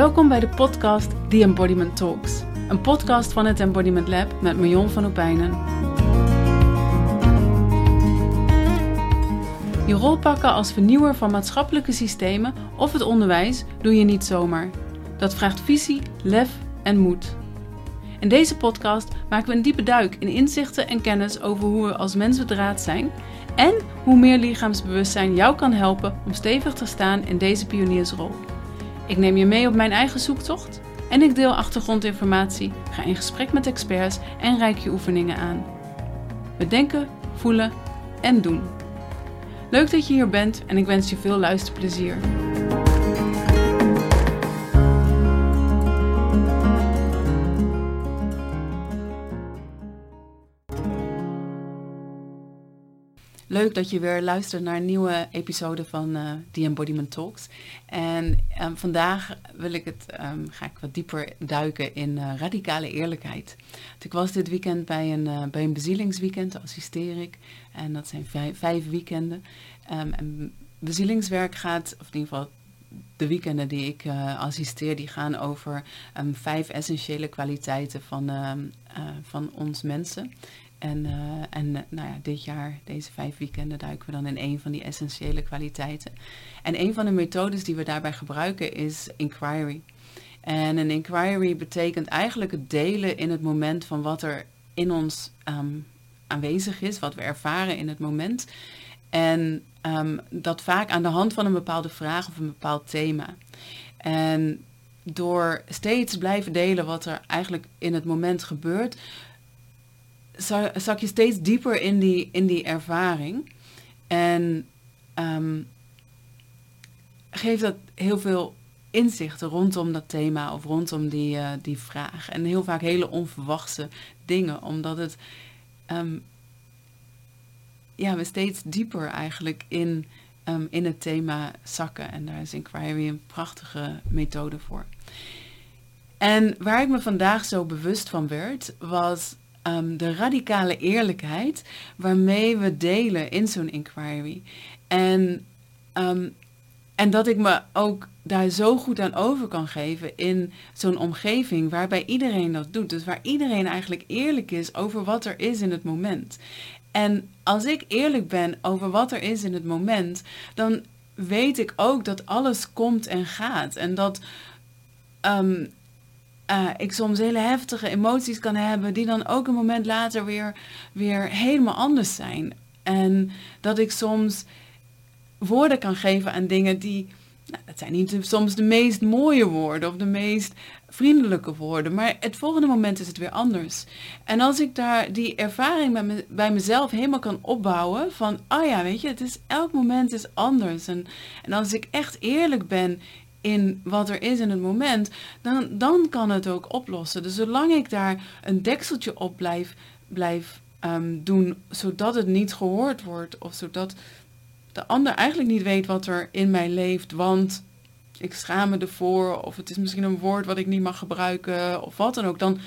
Welkom bij de podcast The Embodiment Talks. Een podcast van het Embodiment Lab met Marion van Opijnen. Je rol pakken als vernieuwer van maatschappelijke systemen of het onderwijs doe je niet zomaar. Dat vraagt visie, lef en moed. In deze podcast maken we een diepe duik in inzichten en kennis over hoe we als mens bedraad zijn en hoe meer lichaamsbewustzijn jou kan helpen om stevig te staan in deze pioniersrol. Ik neem je mee op mijn eigen zoektocht en ik deel achtergrondinformatie, ga in gesprek met experts en reik je oefeningen aan. We denken, voelen en doen. Leuk dat je hier bent en ik wens je veel luisterplezier. Leuk dat je weer luistert naar een nieuwe episode van uh, The Embodiment Talks. En um, vandaag wil ik het, um, ga ik wat dieper duiken in uh, radicale eerlijkheid. ik was dit weekend bij een, uh, bij een bezielingsweekend, assisteer ik. En dat zijn vijf, weekenden. Um, en bezielingswerk gaat, of in ieder geval de weekenden die ik assisteer, die gaan over vijf essentiële kwaliteiten van, van ons mensen. En, uh, en uh, nou ja, dit jaar, deze vijf weekenden, duiken we dan in een van die essentiële kwaliteiten. En een van de methodes die we daarbij gebruiken is inquiry. En een inquiry betekent eigenlijk het delen in het moment van wat er in ons um, aanwezig is, wat we ervaren in het moment. En um, dat vaak aan de hand van een bepaalde vraag of een bepaald thema. En door steeds blijven delen wat er eigenlijk in het moment gebeurt, zak je steeds dieper in die, in die ervaring. En um, geeft dat heel veel inzichten rondom dat thema of rondom die, uh, die vraag. En heel vaak hele onverwachte dingen, omdat het um, ja, we steeds dieper eigenlijk in, um, in het thema zakken. En daar is Inquiry een prachtige methode voor. En waar ik me vandaag zo bewust van werd, was um, de radicale eerlijkheid waarmee we delen in zo'n inquiry. En, um, en dat ik me ook daar zo goed aan over kan geven in zo'n omgeving waarbij iedereen dat doet. Dus waar iedereen eigenlijk eerlijk is over wat er is in het moment. En als ik eerlijk ben over wat er is in het moment, dan weet ik ook dat alles komt en gaat. En dat um, uh, ik soms hele heftige emoties kan hebben, die dan ook een moment later weer, weer helemaal anders zijn. En dat ik soms woorden kan geven aan dingen die, nou, dat zijn niet soms de meest mooie woorden of de meest vriendelijke woorden, maar het volgende moment is het weer anders. En als ik daar die ervaring bij mezelf helemaal kan opbouwen van, oh ja, weet je, het is elk moment is anders. En, en als ik echt eerlijk ben in wat er is in het moment, dan, dan kan het ook oplossen. Dus zolang ik daar een dekseltje op blijf, blijf um, doen, zodat het niet gehoord wordt, of zodat de ander eigenlijk niet weet wat er in mij leeft, want ik schaam me ervoor, of het is misschien een woord wat ik niet mag gebruiken, of wat dan ook, dan,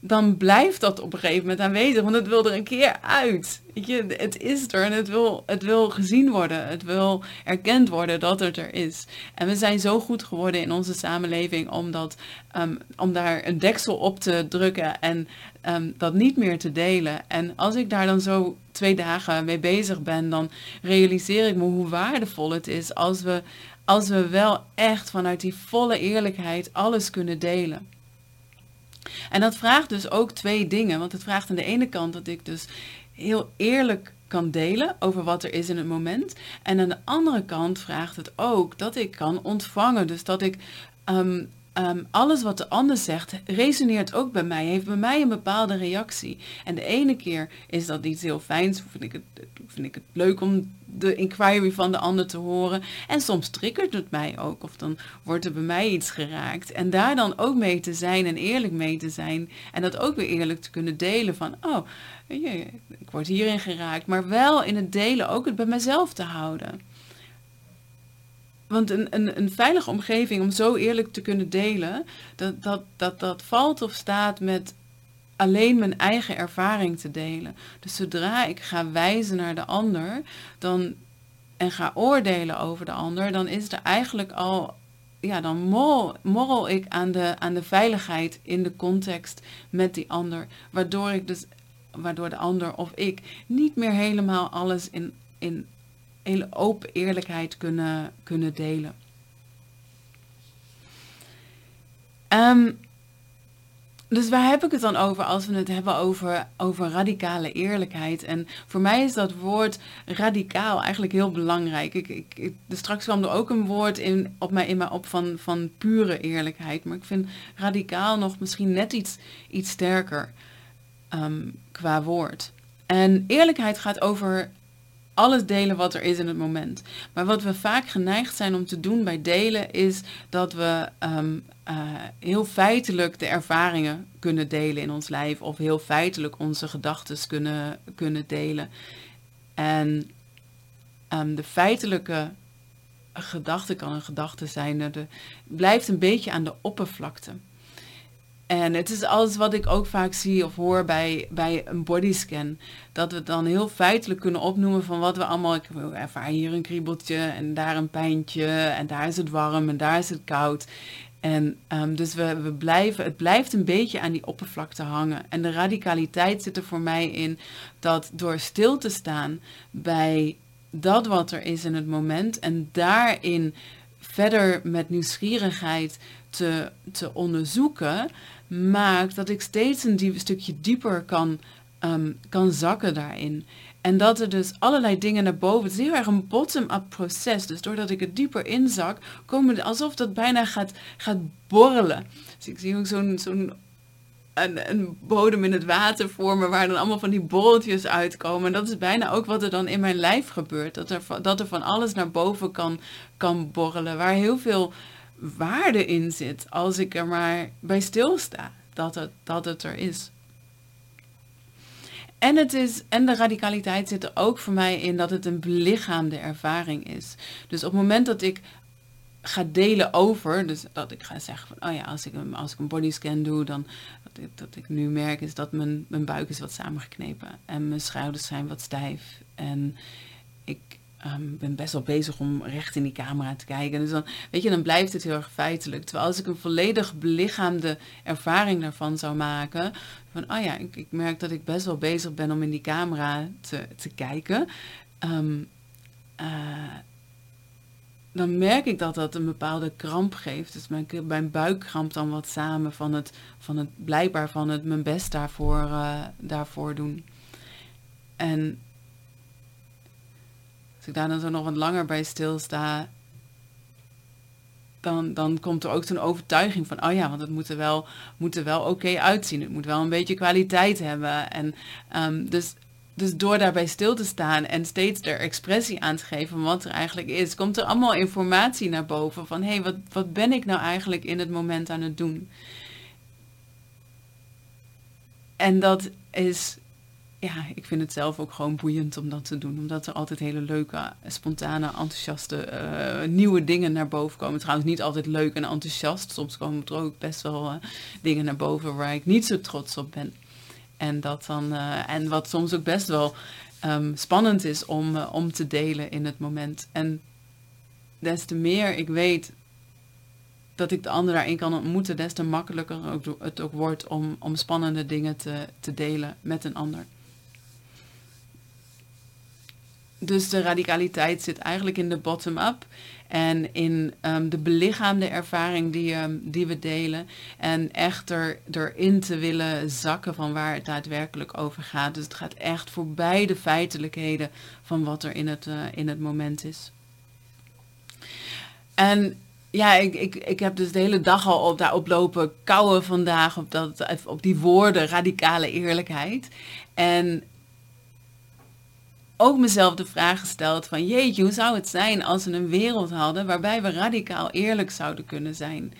dan blijft dat op een gegeven moment aanwezig, want het wil er een keer uit. Je, het is er en het wil, het wil gezien worden. Het wil erkend worden dat het er is. En we zijn zo goed geworden in onze samenleving om, dat, um, om daar een deksel op te drukken en um, dat niet meer te delen. En als ik daar dan zo twee dagen mee bezig ben, dan realiseer ik me hoe waardevol het is als we, als we wel echt vanuit die volle eerlijkheid alles kunnen delen. En dat vraagt dus ook twee dingen. Want het vraagt aan de ene kant dat ik dus heel eerlijk kan delen over wat er is in het moment. En aan de andere kant vraagt het ook dat ik kan ontvangen. Dus dat ik um, um, alles wat de ander zegt resoneert ook bij mij, heeft bij mij een bepaalde reactie. En de ene keer is dat iets heel fijns, vind ik het, vind ik het leuk om de inquiry van de ander te horen. En soms triggert het mij ook, of dan wordt er bij mij iets geraakt. En daar dan ook mee te zijn en eerlijk mee te zijn. En dat ook weer eerlijk te kunnen delen van, oh, ik word hierin geraakt. Maar wel in het delen ook het bij mezelf te houden. Want een, een, een veilige omgeving om zo eerlijk te kunnen delen, dat, dat, dat, dat valt of staat met alleen mijn eigen ervaring te delen. Dus zodra ik ga wijzen naar de ander dan, en ga oordelen over de ander, dan is er eigenlijk al ja, dan morrel, ik aan de, aan de veiligheid in de context met die ander. Waardoor ik dus, waardoor de ander of ik niet meer helemaal alles in, in hele open eerlijkheid kunnen, kunnen delen. Um, dus waar heb ik het dan over als we het hebben over, over radicale eerlijkheid? En voor mij is dat woord radicaal eigenlijk heel belangrijk. Ik, ik, straks kwam er ook een woord in, op mij in mij op van, van pure eerlijkheid. Maar ik vind radicaal nog misschien net iets, iets sterker um, qua woord. En eerlijkheid gaat over alles delen wat er is in het moment. Maar wat we vaak geneigd zijn om te doen bij delen, is dat we um, uh, heel feitelijk de ervaringen kunnen delen in ons lijf, of heel feitelijk onze gedachten kunnen, kunnen delen. En um, de feitelijke gedachte kan een gedachte zijn, de, blijft een beetje aan de oppervlakte. En het is alles wat ik ook vaak zie of hoor bij, bij een bodyscan. Dat we dan heel feitelijk kunnen opnoemen van wat we allemaal... Ik ervaar hier een kriebeltje en daar een pijntje en daar is het warm en daar is het koud. En um, dus we, we blijven, het blijft een beetje aan die oppervlakte hangen. En de radicaliteit zit er voor mij in dat door stil te staan bij dat wat er is in het moment en daarin verder met nieuwsgierigheid te, te onderzoeken, maakt dat ik steeds een stukje dieper kan, um, kan zakken daarin. En dat er dus allerlei dingen naar boven. Het is heel erg een bottom-up proces. Dus doordat ik het dieper inzak, komen alsof dat bijna gaat, gaat borrelen. Dus ik zie ook zo'n zo'n een, een, bodem in het water vormen waar dan allemaal van die borreltjes uitkomen. En dat is bijna ook wat er dan in mijn lijf gebeurt. Dat er, dat er van alles naar boven kan, kan borrelen. Waar heel veel waarde in zit als ik er maar bij stilsta dat het, dat het er is. En, het is, en de radicaliteit zit er ook voor mij in dat het een belichaamde ervaring is. Dus op het moment dat ik ga delen over, dus dat ik ga zeggen van, oh ja, als ik, als ik een bodyscan doe, dan dat ik, dat ik nu merk is dat mijn, mijn buik is wat samengeknepen en mijn schouders zijn wat stijf en ik um, ben best wel bezig om recht in die camera te kijken. Dus dan, weet je, dan blijft het heel erg feitelijk. Terwijl als ik een volledig belichaamde ervaring daarvan zou maken, van, oh ja, ik, ik merk dat ik best wel bezig ben om in die camera te, te kijken. Um, dan merk ik dat dat een bepaalde kramp geeft. Dus mijn, mijn buik krampt dan wat samen van het, van het blijkbaar van het mijn best daarvoor, uh, daarvoor doen. En ik daar dan zo nog wat langer bij stilsta, dan, dan komt er ook zo'n overtuiging van, oh ja, want het moet er wel, moet er wel oké uitzien. Het moet wel een beetje kwaliteit hebben. En um, dus, dus door daarbij stil te staan en steeds er expressie aan te geven van wat er eigenlijk is, komt er allemaal informatie naar boven van, hé, hey, wat, wat ben ik nou eigenlijk in het moment aan het doen? En dat is ja, ik vind het zelf ook gewoon boeiend om dat te doen. Omdat er altijd hele leuke, spontane, enthousiaste uh, nieuwe dingen naar boven komen. Trouwens niet altijd leuk en enthousiast. Soms komen er ook best wel uh, dingen naar boven waar ik niet zo trots op ben. En, dat dan, uh, en wat soms ook best wel um, spannend is om, om te delen in het moment. En des te meer ik weet dat ik de ander daarin kan ontmoeten, des te makkelijker het ook wordt om, om spannende dingen te, te delen met een ander. Dus de radicaliteit zit eigenlijk in de bottom-up en in um, de belichaamde ervaring die, um, die we delen. En echt er, erin te willen zakken van waar het daadwerkelijk over gaat. Dus het gaat echt voorbij de feitelijkheden van wat er in het, uh, in het moment is. En ja, ik, ik, ik heb dus de hele dag al op, daarop lopen kouwen vandaag op, dat, op die woorden radicale eerlijkheid. En ook mezelf de vraag gesteld van jeetje, hoe zou het zijn als we een wereld hadden waarbij we radicaal eerlijk zouden kunnen zijn?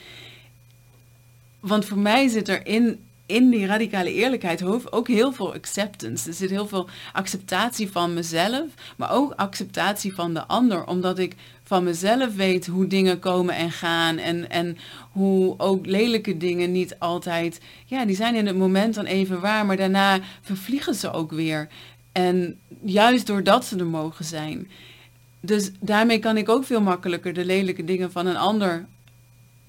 Want voor mij zit er in, in die radicale eerlijkheid ook heel veel acceptance. Er zit heel veel acceptatie van mezelf, maar ook acceptatie van de ander, omdat ik van mezelf weet hoe dingen komen en gaan en, en hoe ook lelijke dingen niet altijd, ja, die zijn in het moment dan even waar, maar daarna vervliegen ze ook weer. En juist doordat ze er mogen zijn. Dus daarmee kan ik ook veel makkelijker de lelijke dingen van een ander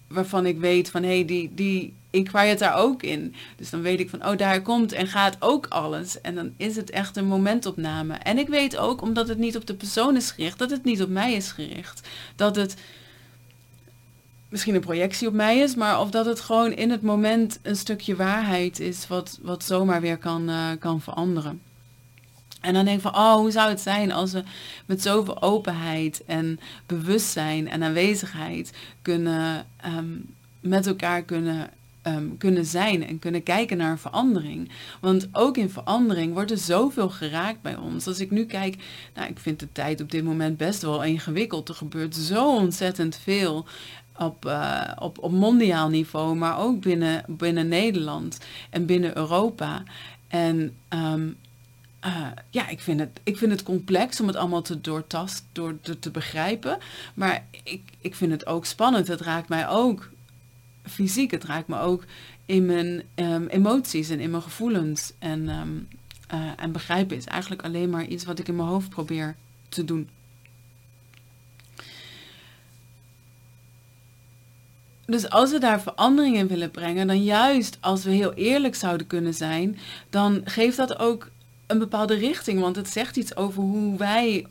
waarvan ik weet van hé, hey, die, die inquiret daar ook in. Dus dan weet ik van oh, daar komt en gaat ook alles. En dan is het echt een momentopname. En ik weet ook, omdat het niet op de persoon is gericht, dat het niet op mij is gericht. Dat het misschien een projectie op mij is, maar of dat het gewoon in het moment een stukje waarheid is wat, wat zomaar weer kan, uh, kan veranderen. En dan denk ik van, oh, hoe zou het zijn als we met zoveel openheid en bewustzijn en aanwezigheid kunnen um, met elkaar kunnen, um, kunnen zijn en kunnen kijken naar verandering. Want ook in verandering wordt er zoveel geraakt bij ons. Als ik nu kijk, nou, ik vind de tijd op dit moment best wel ingewikkeld. Er gebeurt zo ontzettend veel op, uh, op, op mondiaal niveau, maar ook binnen, binnen Nederland en binnen Europa. En um, uh, ja, ik vind, het, ik vind het complex om het allemaal te doortast, door te, te begrijpen. Maar ik, ik vind het ook spannend. Het raakt mij ook fysiek. Het raakt me ook in mijn um, emoties en in mijn gevoelens. En, um, uh, en begrijpen is eigenlijk alleen maar iets wat ik in mijn hoofd probeer te doen. Dus als we daar verandering in willen brengen, dan juist als we heel eerlijk zouden kunnen zijn, dan geeft dat ook een bepaalde richting. Want het zegt iets over hoe wij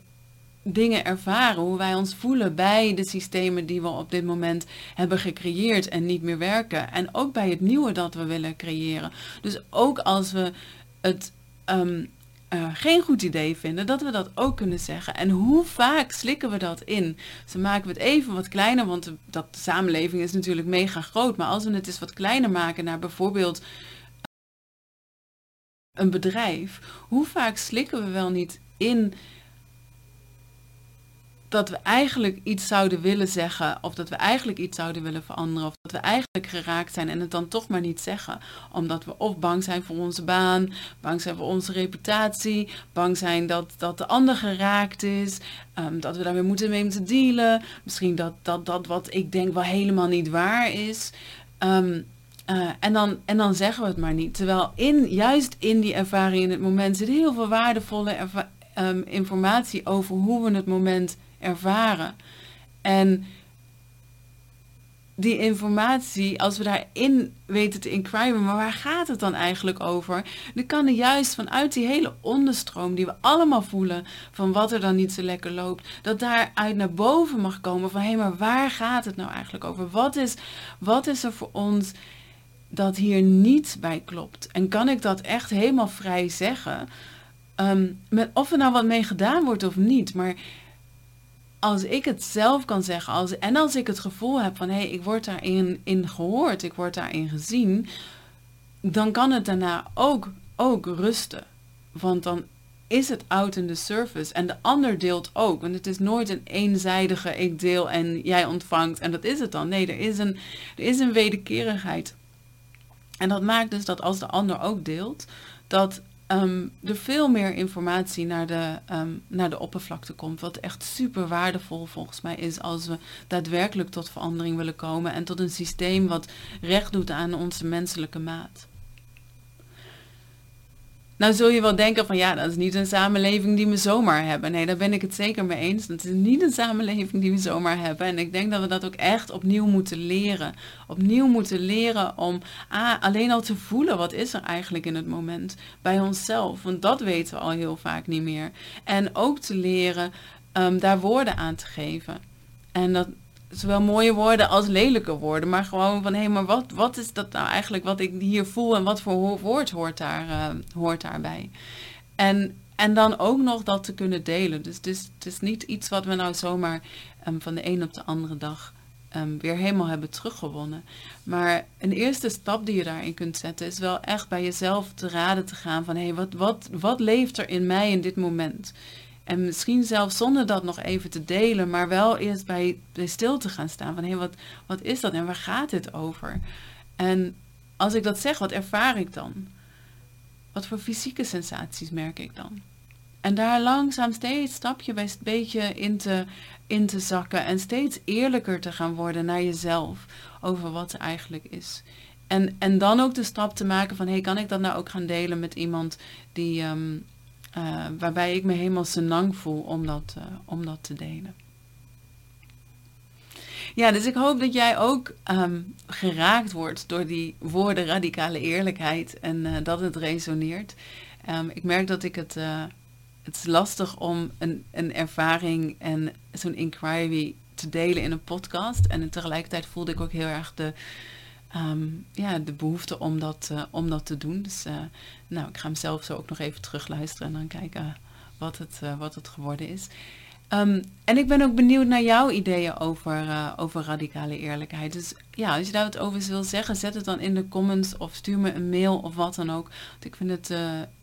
dingen ervaren, hoe wij ons voelen bij de systemen die we op dit moment hebben gecreëerd en niet meer werken. En ook bij het nieuwe dat we willen creëren. Dus ook als we het um, uh, geen goed idee vinden, dat we dat ook kunnen zeggen. En hoe vaak slikken we dat in? Ze maken we het even wat kleiner, want de, dat de samenleving is natuurlijk mega groot. Maar als we het eens wat kleiner maken naar bijvoorbeeld een bedrijf, hoe vaak slikken we wel niet in dat we eigenlijk iets zouden willen zeggen, of dat we eigenlijk iets zouden willen veranderen, of dat we eigenlijk geraakt zijn en het dan toch maar niet zeggen, omdat we of bang zijn voor onze baan, bang zijn voor onze reputatie, bang zijn dat, dat de ander geraakt is, um, dat we daarmee moeten mee moeten dealen, misschien dat, dat dat wat ik denk wel helemaal niet waar is. Um, uh, en, dan, en dan zeggen we het maar niet. Terwijl in, juist in die ervaring in het moment zit heel veel waardevolle um, informatie over hoe we het moment ervaren. En die informatie, als we daarin weten te inquiren, maar waar gaat het dan eigenlijk over? Dan kan er juist vanuit die hele onderstroom die we allemaal voelen, van wat er dan niet zo lekker loopt, dat daaruit naar boven mag komen van hé, hey, maar waar gaat het nou eigenlijk over? Wat is, wat is er voor ons dat hier niet bij klopt? En kan ik dat echt helemaal vrij zeggen? Um, met, of er nou wat mee gedaan wordt of niet, maar als ik het zelf kan zeggen, als, en als ik het gevoel heb van hé, hey, ik word daarin in gehoord, ik word daarin gezien, dan kan het daarna ook, ook rusten. Want dan is het out in the surface en de ander deelt ook. Want het is nooit een eenzijdige ik deel en jij ontvangt en dat is het dan. Nee, er is een, er is een wederkerigheid. En dat maakt dus dat als de ander ook deelt, dat um, er veel meer informatie naar de, um, naar de oppervlakte komt. Wat echt super waardevol volgens mij is als we daadwerkelijk tot verandering willen komen en tot een systeem wat recht doet aan onze menselijke maat. Nou zul je wel denken van ja, dat is niet een samenleving die we zomaar hebben. Nee, daar ben ik het zeker mee eens. Dat is niet een samenleving die we zomaar hebben. En ik denk dat we dat ook echt opnieuw moeten leren. Opnieuw moeten leren om ah, alleen al te voelen wat is er eigenlijk in het moment bij onszelf. Want dat weten we al heel vaak niet meer. En ook te leren um, daar woorden aan te geven. En dat, zowel mooie woorden als lelijke woorden. Maar gewoon van, hé, hey, maar wat, wat is dat nou eigenlijk wat ik hier voel en wat voor woord hoort, daar, uh, hoort daarbij? En, en dan ook nog dat te kunnen delen. Dus het is, het is niet iets wat we nou zomaar um, van de een op de andere dag um, weer helemaal hebben teruggewonnen. Maar een eerste stap die je daarin kunt zetten is wel echt bij jezelf te raden te gaan van, hé, hey, wat, wat, wat leeft er in mij in dit moment? En misschien zelfs zonder dat nog even te delen, maar wel eerst bij, bij stil te gaan staan. Van hé, wat, wat is dat en waar gaat dit over? En als ik dat zeg, wat ervaar ik dan? Wat voor fysieke sensaties merk ik dan? En daar langzaam steeds stapje bij beetje in te, in te zakken en steeds eerlijker te gaan worden naar jezelf over wat er eigenlijk is. En, en dan ook de stap te maken van, hé, hey, kan ik dat nou ook gaan delen met iemand die, um, uh, waarbij ik me helemaal senang voel om dat, uh, om dat te delen. Ja, dus ik hoop dat jij ook ehm, geraakt wordt door die woorden radicale eerlijkheid en uh, dat het resoneert. Um, ik merk dat ik het. Het is lastig om een, een ervaring en zo'n inquiry te delen in een podcast. En tegelijkertijd voelde ik ook heel erg de, um, ja, de behoefte om dat, uh, om dat te doen. Dus uh, nou, ik ga hem zelf zo ook nog even terugluisteren en dan kijken wat het, uh, wat het geworden is. Um, en ik ben ook benieuwd naar jouw ideeën over, over radicale eerlijkheid. Dus ja, als je daar wat over wil zeggen, zet het dan in de comments of stuur me een mail of wat dan ook. Want ik vind het,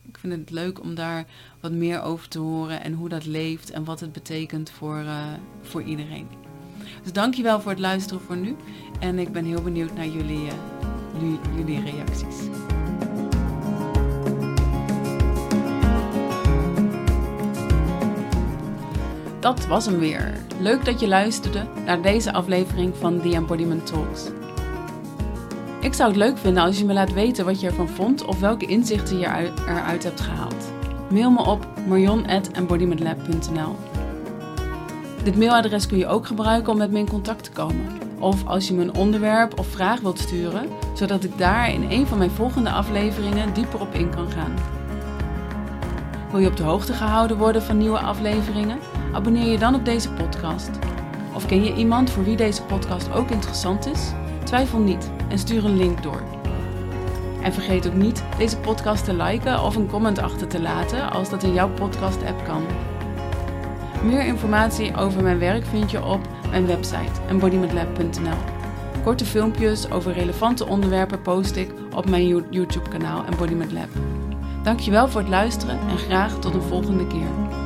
ik vind het leuk om daar wat meer over te horen en hoe dat leeft en wat het betekent voor, voor iedereen. Dus dankjewel voor het luisteren voor nu. En ik ben heel benieuwd naar jullie, uh, jullie reacties. Dat was hem weer. Leuk dat je luisterde naar deze aflevering van The Embodiment Talks. Ik zou het leuk vinden als je me laat weten wat je ervan vond of welke inzichten je eruit hebt gehaald. Mail me op marion.embodimentlab.nl Dit mailadres kun je ook gebruiken om met me in contact te komen. Of als je me een onderwerp of vraag wilt sturen, zodat ik daar in een van mijn volgende afleveringen dieper op in kan gaan. Wil je op de hoogte gehouden worden van nieuwe afleveringen? Abonneer je dan op deze podcast. Of ken je iemand voor wie deze podcast ook interessant is? Twijfel niet en stuur een link door. En vergeet ook niet deze podcast te liken of een comment achter te laten als dat in jouw podcast-app kan. Meer informatie over mijn werk vind je op mijn website embodimentlab.nl. Korte filmpjes over relevante onderwerpen post ik op mijn YouTube kanaal Embodiment Lab. Dankjewel voor het luisteren en graag tot een volgende keer.